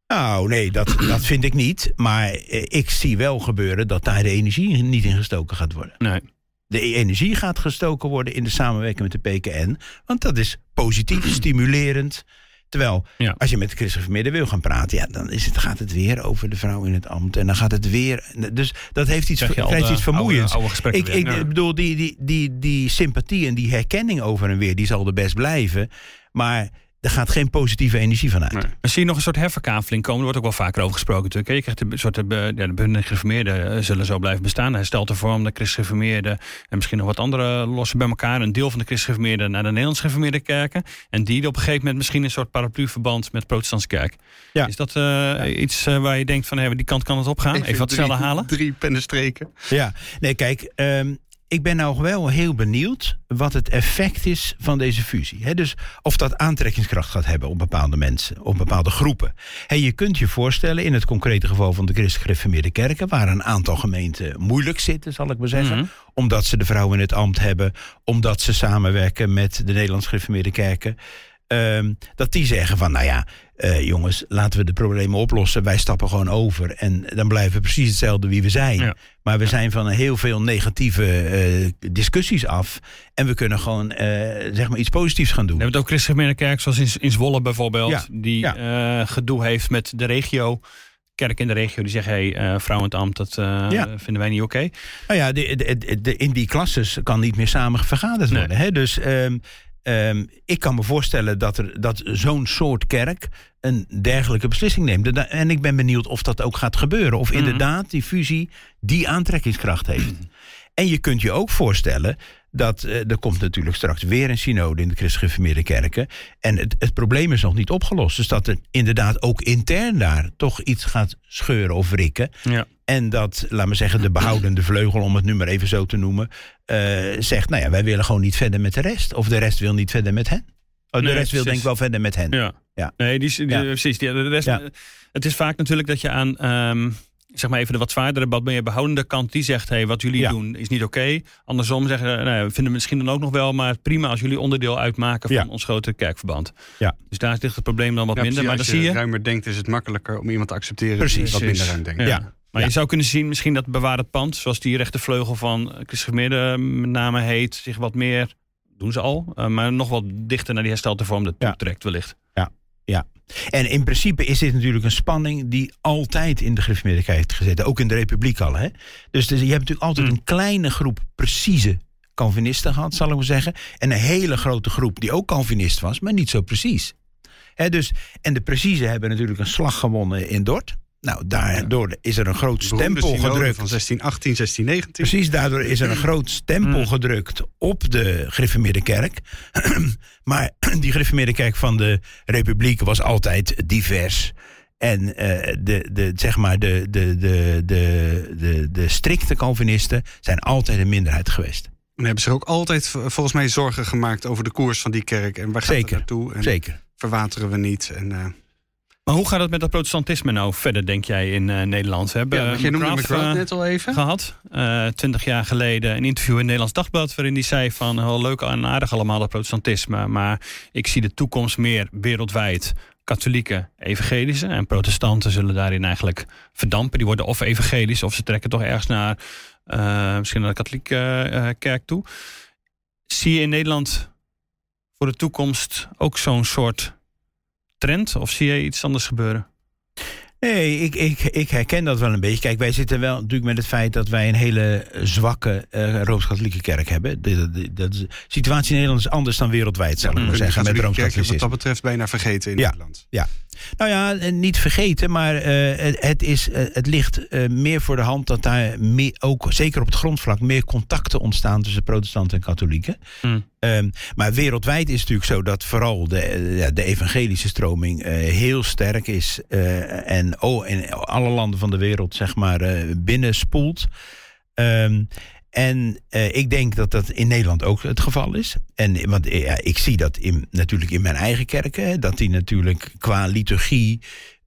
Nou, nee, dat, dat vind ik niet. Maar eh, ik zie wel gebeuren dat daar de energie niet in gestoken gaat worden. Nee. De energie gaat gestoken worden in de samenwerking met de PKN. Want dat is positief, stimulerend. Terwijl, Ja. als je met de christelijke wil gaan praten... Ja, dan is het, gaat het weer over de vrouw in het ambt. En dan gaat het weer... Dus dat heeft iets, krijgt iets vermoeiends. Oude, oude gesprekken ik, ik Ja. bedoel, die, die, die, die sympathie en die herkenning over en weer... die zal er best blijven. Maar er gaat geen positieve energie van uit. Nee. Zie je nog een soort herverkaveling komen? Er wordt ook wel vaker over gesproken natuurlijk. Je krijgt een soort, eh, ja, de bundige gereformeerden eh, zullen zo blijven bestaan. Herstelt de vorm, de christelijke en misschien nog wat andere lossen bij elkaar. Een deel van de christelijke naar de Nederlands gereformeerde kerken. En die op een gegeven moment misschien een soort parapluverband met de protestantse kerk. Ja. Is dat eh, iets waar je denkt van hé, die kant kan het opgaan? Even, wat drie- cellen halen? Drie pennenstreken. Ja, nee, kijk, ehm, ik ben nou wel heel benieuwd wat het effect is van deze fusie. Dus of dat aantrekkingskracht gaat hebben op bepaalde mensen, op bepaalde groepen. Hè, je kunt je voorstellen, in het concrete geval van de christelijk kerken, waar een aantal gemeenten moeilijk zitten, zal ik maar zeggen, Mhm. omdat ze de vrouw in het ambt hebben, omdat ze samenwerken met de Nederlands gereformeerde kerken. Ehm, dat die zeggen van, nou ja, eh, jongens, laten we de problemen oplossen. Wij stappen gewoon over. En dan blijven we precies hetzelfde wie we zijn. Ja. Maar we zijn van heel veel negatieve eh, discussies af. En we kunnen gewoon eh, zeg maar iets positiefs gaan doen. We hebben het ook christelijke kerk, zoals in, in Zwolle bijvoorbeeld. Ja, Die gedoe heeft met de regio. Kerk in de regio die zeggen, hé, hey, vrouw in het ambt, dat Ja. vinden wij niet oké. Nou ja, de, de, in die klasses kan niet meer samen vergaderd Nee. worden. Hè? Dus ehm, ehm, ik kan me voorstellen dat, er, dat zo'n soort kerk een dergelijke beslissing neemt. En ik ben benieuwd of dat ook gaat gebeuren. Of Mhm. inderdaad die fusie die aantrekkingskracht heeft. En je kunt je ook voorstellen dat uh, er komt natuurlijk straks weer een synode in de christelijke kerken. En het, het, probleem is nog niet opgelost. Dus dat er inderdaad ook intern daar toch iets gaat scheuren of wrikken. Ja. En dat, laat me zeggen, de behoudende vleugel, om het nu maar even zo te noemen, uh, zegt: Nou ja, wij willen gewoon niet verder met de rest. Of de rest wil niet verder met hen. Oh, de Nee, rest wil denk ik wel verder met hen. Ja. Ja. Nee, die, is- die, Ja. precies. Die, de rest, Ja. Het is vaak natuurlijk dat je aan, ehm, zeg maar even de wat zwaardere, wat meer behoudende kant, die zegt, hey, wat jullie Ja. doen is niet oké. Andersom zeggen, ze, nou, ja, we vinden het misschien dan ook nog wel, maar prima als jullie onderdeel uitmaken van Ja. ons grote kerkverband. Ja. Dus daar ligt het probleem dan wat Ja, minder. precies, Maar dan als zie je. ruimer denkt, is het makkelijker om iemand te accepteren Precies. die wat minder ruim denkt. Ja. Ja. Maar Ja. je zou kunnen zien, misschien dat bewaar het pand, zoals die rechtervleugel van Christgemeerde met name heet, zich wat meer, doen ze al, eh, maar nog wat dichter naar die herstelde vorm dat Ja. Wellicht. En in principe is dit natuurlijk een spanning die altijd in de gereformeerde heeft gezeten. Ook in de Republiek al. Hè? Dus, dus je hebt natuurlijk altijd Mm. een kleine groep precieze Calvinisten gehad, zal ik maar zeggen. En een hele grote groep die ook Calvinist was, maar niet zo precies. Hè, dus, en de precieze hebben natuurlijk een slag gewonnen in Dort. Nou, daardoor is er een groot stempel gedrukt. Van 1618, 1619. Precies, daardoor is er een groot stempel Mm. gedrukt op de gereformeerde kerk. maar die gereformeerde kerk van de Republiek was altijd divers. En eh, de, de, zeg maar de, de, de, de, de, de strikte Calvinisten zijn altijd een minderheid geweest. En hebben zich ook altijd volgens mij zorgen gemaakt over de koers van die kerk. En waar gaat het naartoe? En Zeker. verwateren we niet? En, eh, Maar hoe gaat het met dat protestantisme nou verder, denk jij, in eh, Nederland? We hebben ja, eh, jij noemde McGrath, eh, net al even. gehad. Twintig jaar geleden een interview in het Nederlands Dagblad... waarin hij zei van, heel leuk en aardig allemaal dat protestantisme... maar ik zie de toekomst meer wereldwijd katholieken, evangelische... en protestanten zullen daarin eigenlijk verdampen. Die worden of evangelisch of ze trekken toch ergens naar... eh, misschien naar de katholieke eh, kerk toe. Zie je in Nederland voor de toekomst ook zo'n soort trend? Of zie je iets anders gebeuren? Nee, ik, ik, ik herken dat wel een beetje. Kijk, wij zitten wel natuurlijk met het feit dat wij een hele zwakke eh, Rooms-Katholieke kerk hebben. De, de, de, de situatie in Nederland is anders dan wereldwijd, zal ik We maar zeggen, met Rooms-Katholicisme. wat dat betreft bijna vergeten in Ja. Nederland. Nou ja, eh, niet vergeten, maar eh, het, het, is, het ligt eh, meer voor de hand dat daar meer, ook, zeker op het grondvlak, meer contacten ontstaan tussen protestanten en katholieken. Hmm. Ehm, maar wereldwijd is het natuurlijk zo dat vooral de, de evangelische stroming eh, heel sterk is. eh, en oh, in alle landen van de wereld, zeg maar, eh, binnenspoelt. Ehm, en ik denk dat dat in Nederland ook het geval is. En, want ik zie dat in, natuurlijk in mijn eigen kerken. Dat die natuurlijk qua liturgie,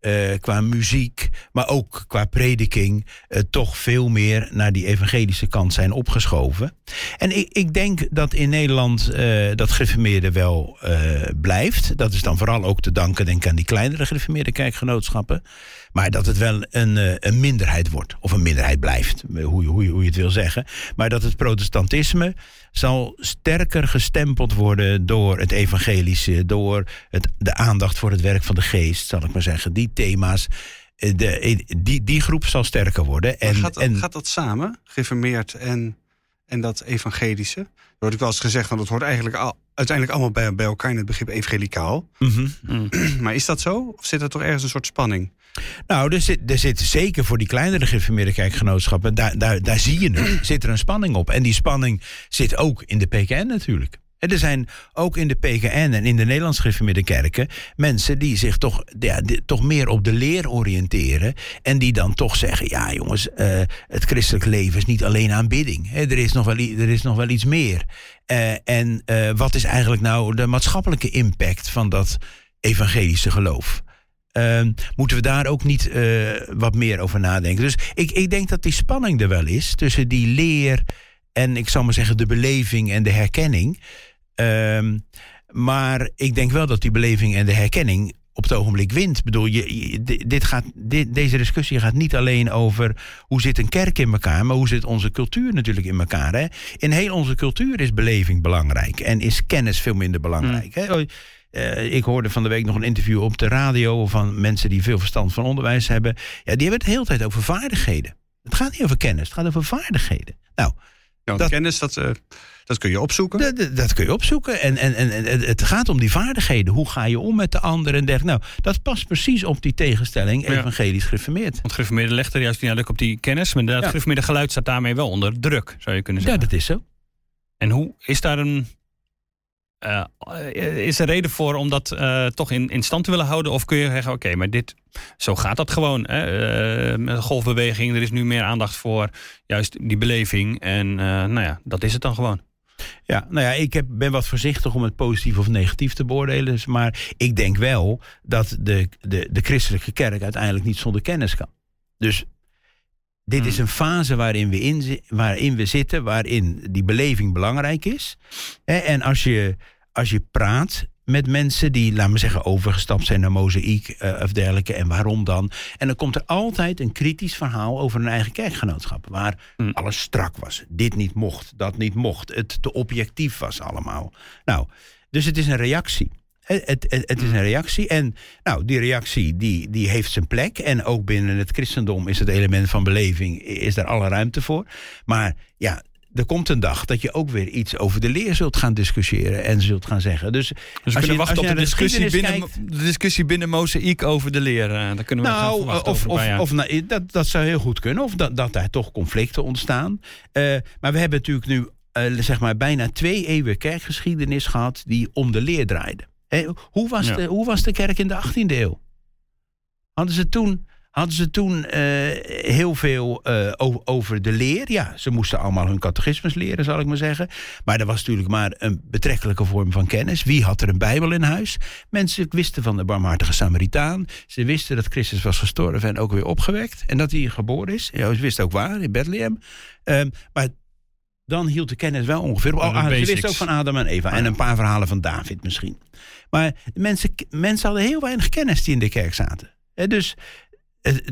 eh, qua muziek, maar ook qua prediking... eh, toch veel meer naar die evangelische kant zijn opgeschoven. En ik, ik denk dat in Nederland eh, dat gereformeerde wel blijft. Dat is dan vooral ook te danken denk ik, aan die kleinere gereformeerde kerkgenootschappen. Maar dat het wel een, eh, een minderheid wordt. Of een minderheid blijft, eh, hoe je, hoe, je, hoe je het wil zeggen. Maar dat het protestantisme zal sterker gestempeld worden door het evangelische. Door het, de aandacht voor het werk van de geest, zal ik maar zeggen. Die thema's. eh, De, die, die groep zal sterker worden. En, gaat, dat, en, gaat dat samen, geformeerd en, en dat evangelische? Er wordt ook wel eens gezegd, want het hoort eigenlijk al, uiteindelijk allemaal bij, bij elkaar in het begrip evangelicaal. Mhm. Maar is dat zo? Of zit er toch ergens een soort spanning? Nou, er zit, er zit zeker voor die kleinere kerkgenootschappen, daar, daar, daar zie je het, zit er een spanning op. En die spanning zit ook in de PKN natuurlijk. En er zijn ook in de PKN en in de Nederlands gereformeerde kerken mensen die zich toch, ja, die- toch meer op de leer oriënteren. En die dan toch zeggen: ja, jongens, eh, het christelijk leven is niet alleen aanbidding. Hè, er, is nog wel, er is nog wel iets meer. Eh, en eh, wat is eigenlijk nou de maatschappelijke impact van dat evangelische geloof? Ehm, moeten we daar ook niet eh, wat meer over nadenken? Dus ik, ik denk dat die spanning er wel is tussen die leer en ik zal maar zeggen de beleving en de herkenning. Ehm, maar ik denk wel dat die beleving en de herkenning op het ogenblik wint. Ik bedoel, je, je- di- dit gaat, dit, deze discussie gaat niet alleen over hoe zit een kerk in elkaar, maar hoe zit onze cultuur natuurlijk in elkaar. Hè? In heel onze cultuur is beleving belangrijk en is kennis veel minder belangrijk. Hè? Eh, ik hoorde van de week nog een interview op de radio van mensen die veel verstand van onderwijs hebben. Ja, die hebben het de hele tijd over vaardigheden. Het gaat niet over kennis, het gaat over vaardigheden. Nou, Ja, Dat- kennis, dat, eh, dat kun je opzoeken. Dat, dat- kun je opzoeken. En, en, en en het- gaat om die vaardigheden. Hoe ga je om met de ander en dergelijke. Nou, dat past precies op die tegenstelling Ja. evangelisch gereformeerd. Want gereformeerde legt er juist nadruk op die kennis. Maar inderdaad, Ja. gereformeerde geluid staat daarmee wel onder druk, zou je kunnen Ja, zeggen. dat is zo. En hoe is daar een. Eh, is er reden voor om dat eh, toch in, in stand te willen houden? Of kun je zeggen: oké, maar dit. Zo gaat dat gewoon. Hè? Eh, met de golfbeweging, er is nu meer aandacht voor juist die beleving. En eh, nou ja, dat is het dan gewoon. Ja, nou ja, ik heb, ben wat voorzichtig om het positief of negatief te beoordelen. Dus, Maar ik denk wel dat de, de, de christelijke kerk uiteindelijk niet zonder kennis kan. Dus dit Hmm. is een fase waarin we, in, waarin we zitten, waarin die beleving belangrijk is. En als je, als je praat met mensen die, laten we zeggen, overgestapt zijn naar mozaïek eh, of dergelijke. En waarom dan? En dan komt er altijd een kritisch verhaal over een eigen kerkgenootschap. Waar Hmm. alles strak was. Dit niet mocht, dat niet mocht. Het te objectief was allemaal. Nou, dus het is een reactie. Het, het, het- het is een reactie. En nou, die reactie die, die heeft zijn plek. En ook binnen het christendom is het element van beleving, is daar alle ruimte voor. Maar ja, er komt een dag dat je ook weer iets over de leer zult gaan discussiëren en zult gaan zeggen. Dus, Dus we als kunnen je- wachten als op de discussie, binnen, de discussie binnen Mozaïek over de leer. Eh, daar kunnen we gaan nou, of, over een of, jaar. of nou, dat, dat zou heel goed kunnen. Of dat, dat daar toch conflicten ontstaan. Eh, maar we hebben natuurlijk nu eh, zeg maar bijna twee eeuwen kerkgeschiedenis gehad die om de leer draaide. Hoe, was Ja. de, hoe was de kerk in de 18e eeuw? Hadden ze toen, hadden ze toen eh, heel veel eh, over de leer? Ja, ze moesten allemaal hun catechismus leren, zal ik maar zeggen. Maar er was natuurlijk maar een betrekkelijke vorm van kennis. Wie had er een Bijbel in huis? Mensen wisten van de barmhartige Samaritaan. Ze wisten dat Christus was gestorven en ook weer opgewekt. En dat hij geboren is. Ja, ze wisten ook waar, in Bethlehem. Ehm, maar dan hield de kennis wel ongeveer op. Oh, ah, ze wisten ook van Adam en Eva. En een paar verhalen van David misschien. Maar de mensen, mensen hadden heel weinig kennis die in de kerk zaten. Dus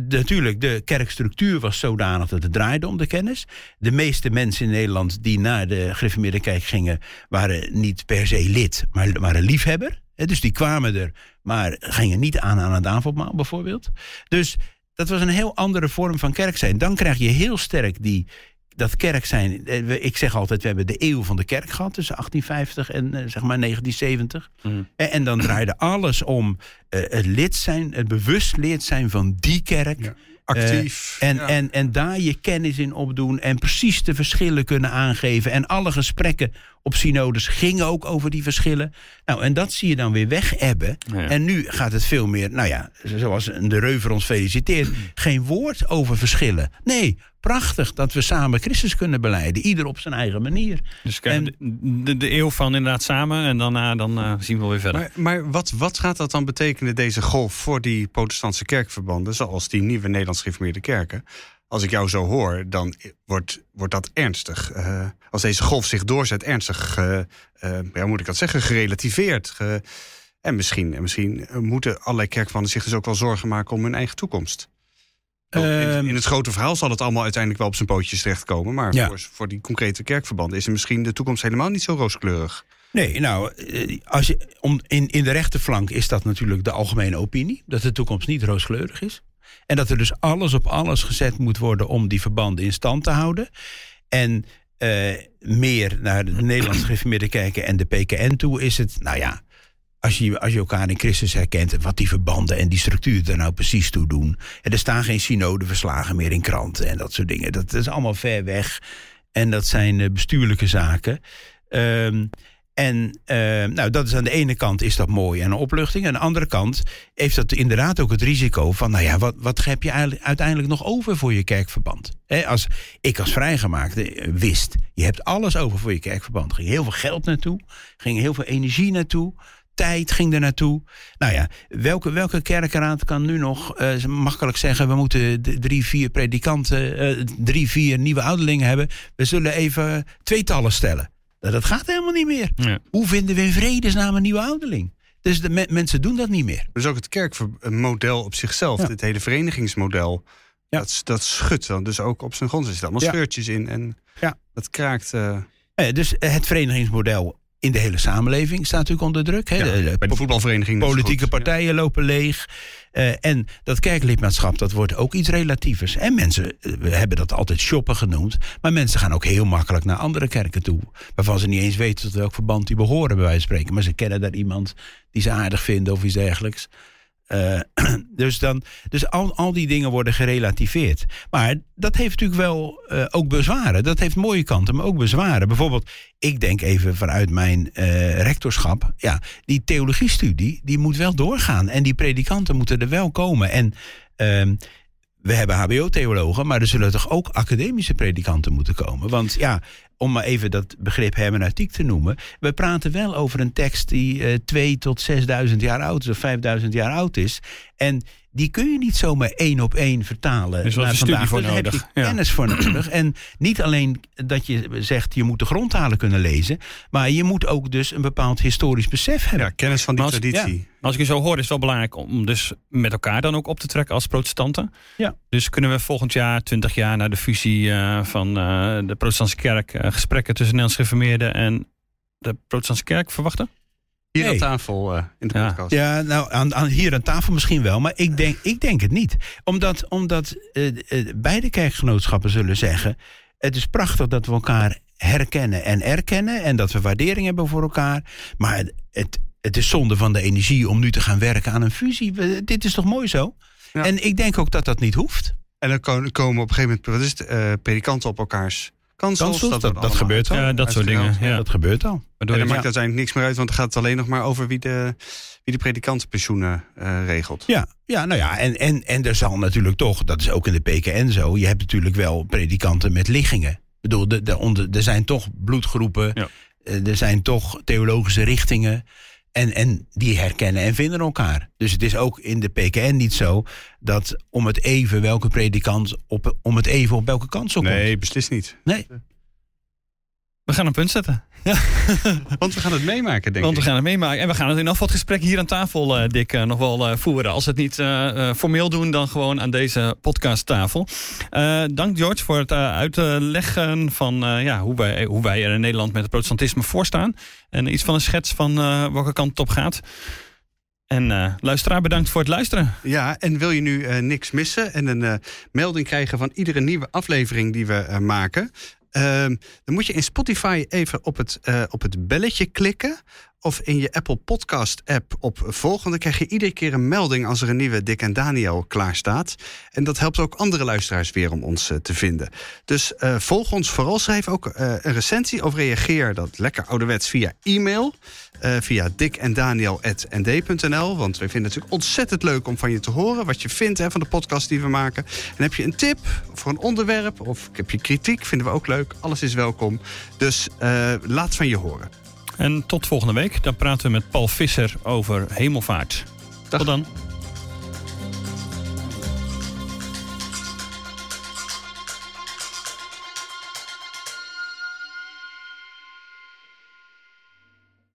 natuurlijk, de kerkstructuur was zodanig dat het draaide om de kennis. De meeste mensen in Nederland die naar de gereformeerde kerk gingen... waren niet per se lid, maar waren liefhebber. Dus die kwamen er, maar gingen niet aan aan het avondmaal bijvoorbeeld. Dus dat was een heel andere vorm van kerk zijn. Dan krijg je heel sterk die, dat kerk zijn. eh, Ik zeg altijd, we hebben de eeuw van de kerk gehad tussen 1850 en eh, zeg maar 1970. Mm. En, en dan draaide alles om eh, het lid zijn, het bewust lid zijn van die kerk. Ja. Actief. En, ja. en, en daar je kennis in opdoen en precies de verschillen kunnen aangeven. En alle gesprekken op synodes gingen ook over die verschillen. Nou, en dat zie je dan weer weg ebben. Ja. En nu gaat het veel meer, nou ja, zoals de Reuver ons feliciteert, geen woord over verschillen. Nee, prachtig dat we samen Christus kunnen beleiden, ieder op zijn eigen manier. Dus krijgen de, de, eeuw van inderdaad samen. En daarna dan, eh, zien we wel weer verder. Maar, maar wat, wat gaat dat dan betekenen, deze golf, voor die protestantse kerkverbanden, zoals die nieuwe Nederlands gereformeerde kerken? Als ik jou zo hoor, dan wordt, wordt dat ernstig. Eh, als deze golf zich doorzet, ernstig, eh, ja, moet ik dat zeggen, gerelativeerd. ge- en misschien, en misschien moeten allerlei kerkverbanden zich dus ook wel zorgen maken om hun eigen toekomst. In, Ehm, in het grote verhaal zal het allemaal uiteindelijk wel op zijn pootjes terechtkomen. Maar Ja. voor, voor die concrete kerkverbanden is er misschien de toekomst helemaal niet zo rooskleurig. Nee, nou, als je, om, in, in de rechterflank is dat natuurlijk de algemene opinie. Dat de toekomst niet rooskleurig is. En dat er dus alles op alles gezet moet worden om die verbanden in stand te houden. En eh, meer naar de Nederlandse gereformeerde kerken en de PKN toe is het, nou ja, als je, als je elkaar in Christus herkent, wat die verbanden en die structuur er nou precies toe doen. En er staan geen synodeverslagen meer in kranten en dat soort dingen. Dat is allemaal ver weg. En dat zijn eh, bestuurlijke zaken. Ehm, en eh, nou, dat is aan de ene kant is dat mooi en een opluchting. Aan de andere kant heeft dat inderdaad ook het risico van... nou ja, wat, wat heb je uiteindelijk nog over voor je kerkverband? Als ik als vrijgemaakte eh, wist, je hebt alles over voor je kerkverband. Er ging heel veel geld naartoe, ging heel veel energie naartoe... Tijd ging er naartoe. Nou ja, welke, welke kerkenraad kan nu nog eh, makkelijk zeggen... we moeten drie, vier predikanten, drie, vier nieuwe ouderlingen hebben. We zullen even tweetallen stellen. Nou, dat gaat helemaal niet meer. Ja. Hoe vinden we in vredesnaam een nieuwe ouderling? Dus de me- mensen doen dat niet meer. Dus ook het kerkmodel op zichzelf, Ja. het hele verenigingsmodel, Ja. dat, dat schudt dan dus ook op zijn grond. Er zitten allemaal Ja. scheurtjes in en Ja. dat kraakt. eh, Eh, dus het verenigingsmodel in de hele samenleving staat natuurlijk onder druk. Hè. Ja, De- bij de voetbalvereniging. Politieke partijen lopen leeg. Eh, en dat kerklidmaatschap, dat wordt ook iets relatiefs. En mensen, eh, we hebben dat altijd shoppen genoemd. Maar mensen gaan ook heel makkelijk naar andere kerken toe. Waarvan ze niet eens weten tot welk verband die behoren, bij wijze van spreken. Maar ze kennen daar iemand die ze aardig vinden of iets dergelijks. Eh, dus dan, dus al, al die dingen worden gerelativeerd. Maar dat heeft natuurlijk wel eh, ook bezwaren. Dat heeft mooie kanten, maar ook bezwaren. Bijvoorbeeld, ik denk even vanuit mijn eh, rectorschap. Ja, die theologiestudie, die moet wel doorgaan. En die predikanten moeten er wel komen. En ehm, we hebben HBO-theologen, maar er zullen toch ook academische predikanten moeten komen. Want ja, om maar even dat begrip hermeneutiek te noemen. We praten wel over een tekst die eh 2 tot 6000 jaar oud is of 5000 jaar oud is. En die kun je niet zomaar één op één vertalen. Er is wel naar een studie vandaag. voor Daar heb nodig, je ja. kennis voor nodig. En niet alleen dat je zegt je moet de grondtalen kunnen lezen. Maar je moet ook dus een bepaald historisch besef hebben. Ja, kennis van die als- traditie. Als ik je zo hoor, is het wel belangrijk om dus met elkaar dan ook op te trekken als protestanten. Ja. Dus kunnen we volgend jaar, 20 jaar na de fusie eh, van eh, de protestantse kerk, gesprekken tussen Nederlands gereformeerden en de protestantse kerk verwachten? Hier Nee. aan tafel eh, in de Ja. podcast. Ja, nou, aan, aan, hier aan tafel misschien wel, maar ik denk, ik denk het niet. Omdat, omdat eh, eh, beide kerkgenootschappen zullen zeggen... het is prachtig dat we elkaar herkennen en erkennen... en dat we waardering hebben voor elkaar. Maar het, het is zonde van de energie om nu te gaan werken aan een fusie. We- dit is toch mooi zo? Ja. En ik denk ook dat dat niet hoeft. En dan ko- komen op een gegeven moment wat is het, eh, predikanten op elkaars kansels. Dat- dat gebeurt al. Ja, dat soort dingen. Ja. Dat gebeurt al. Waardoor En dan maakt uiteindelijk niks meer uit, want dan gaat het alleen nog maar over wie de, wie de predikantenpensioenen eh, regelt. Ja, ja nou ja, en, en, en er zal natuurlijk toch, dat is ook in de PKN zo, je hebt natuurlijk wel predikanten met liggingen. Ik bedoel, de, de, onder, er zijn toch bloedgroepen, Ja. eh, er zijn toch theologische richtingen. En, en die herkennen en vinden elkaar. Dus het is ook in de PKN niet zo dat om het even welke predikant op, om het even op welke kant zo Nee, komt. beslist niet. Nee. We gaan een punt zetten. Want we gaan het meemaken, denk Want we ik. gaan het meemaken. En we gaan het in afval gesprek hier aan tafel, Dick, eh, nog wel eh, voeren. Als we het niet formeel doen, dan gewoon aan deze podcasttafel. Dank George voor het uitleggen van ja, hoe, wij, hoe wij er in Nederland met het protestantisme voor staan. En iets van een schets van welke kant het op gaat. En eh, luisteraar, bedankt voor het luisteren. Ja, en wil je nu niks missen en een melding krijgen van iedere nieuwe aflevering die we maken, ehm, dan moet je in Spotify even op het, eh, op het belletje klikken. Of in je Apple Podcast app op volgende krijg je iedere keer een melding als er een nieuwe Dick en Daniel klaar staat. En dat helpt ook andere luisteraars weer om ons eh, te vinden. Dus eh, volg ons vooral, schrijf ook een recensie of reageer dat lekker ouderwets via e-mail. Eh, via dickendaniel.nd.nl. Want wij vinden het natuurlijk ontzettend leuk om van je te horen. Wat je vindt hè, van de podcast die we maken. En heb je een tip voor een onderwerp of heb je kritiek, vinden we ook leuk. Alles is welkom. Dus eh, laat van je horen. En tot volgende week. Dan praten we met Paul Visser over hemelvaart. Dag. Tot dan.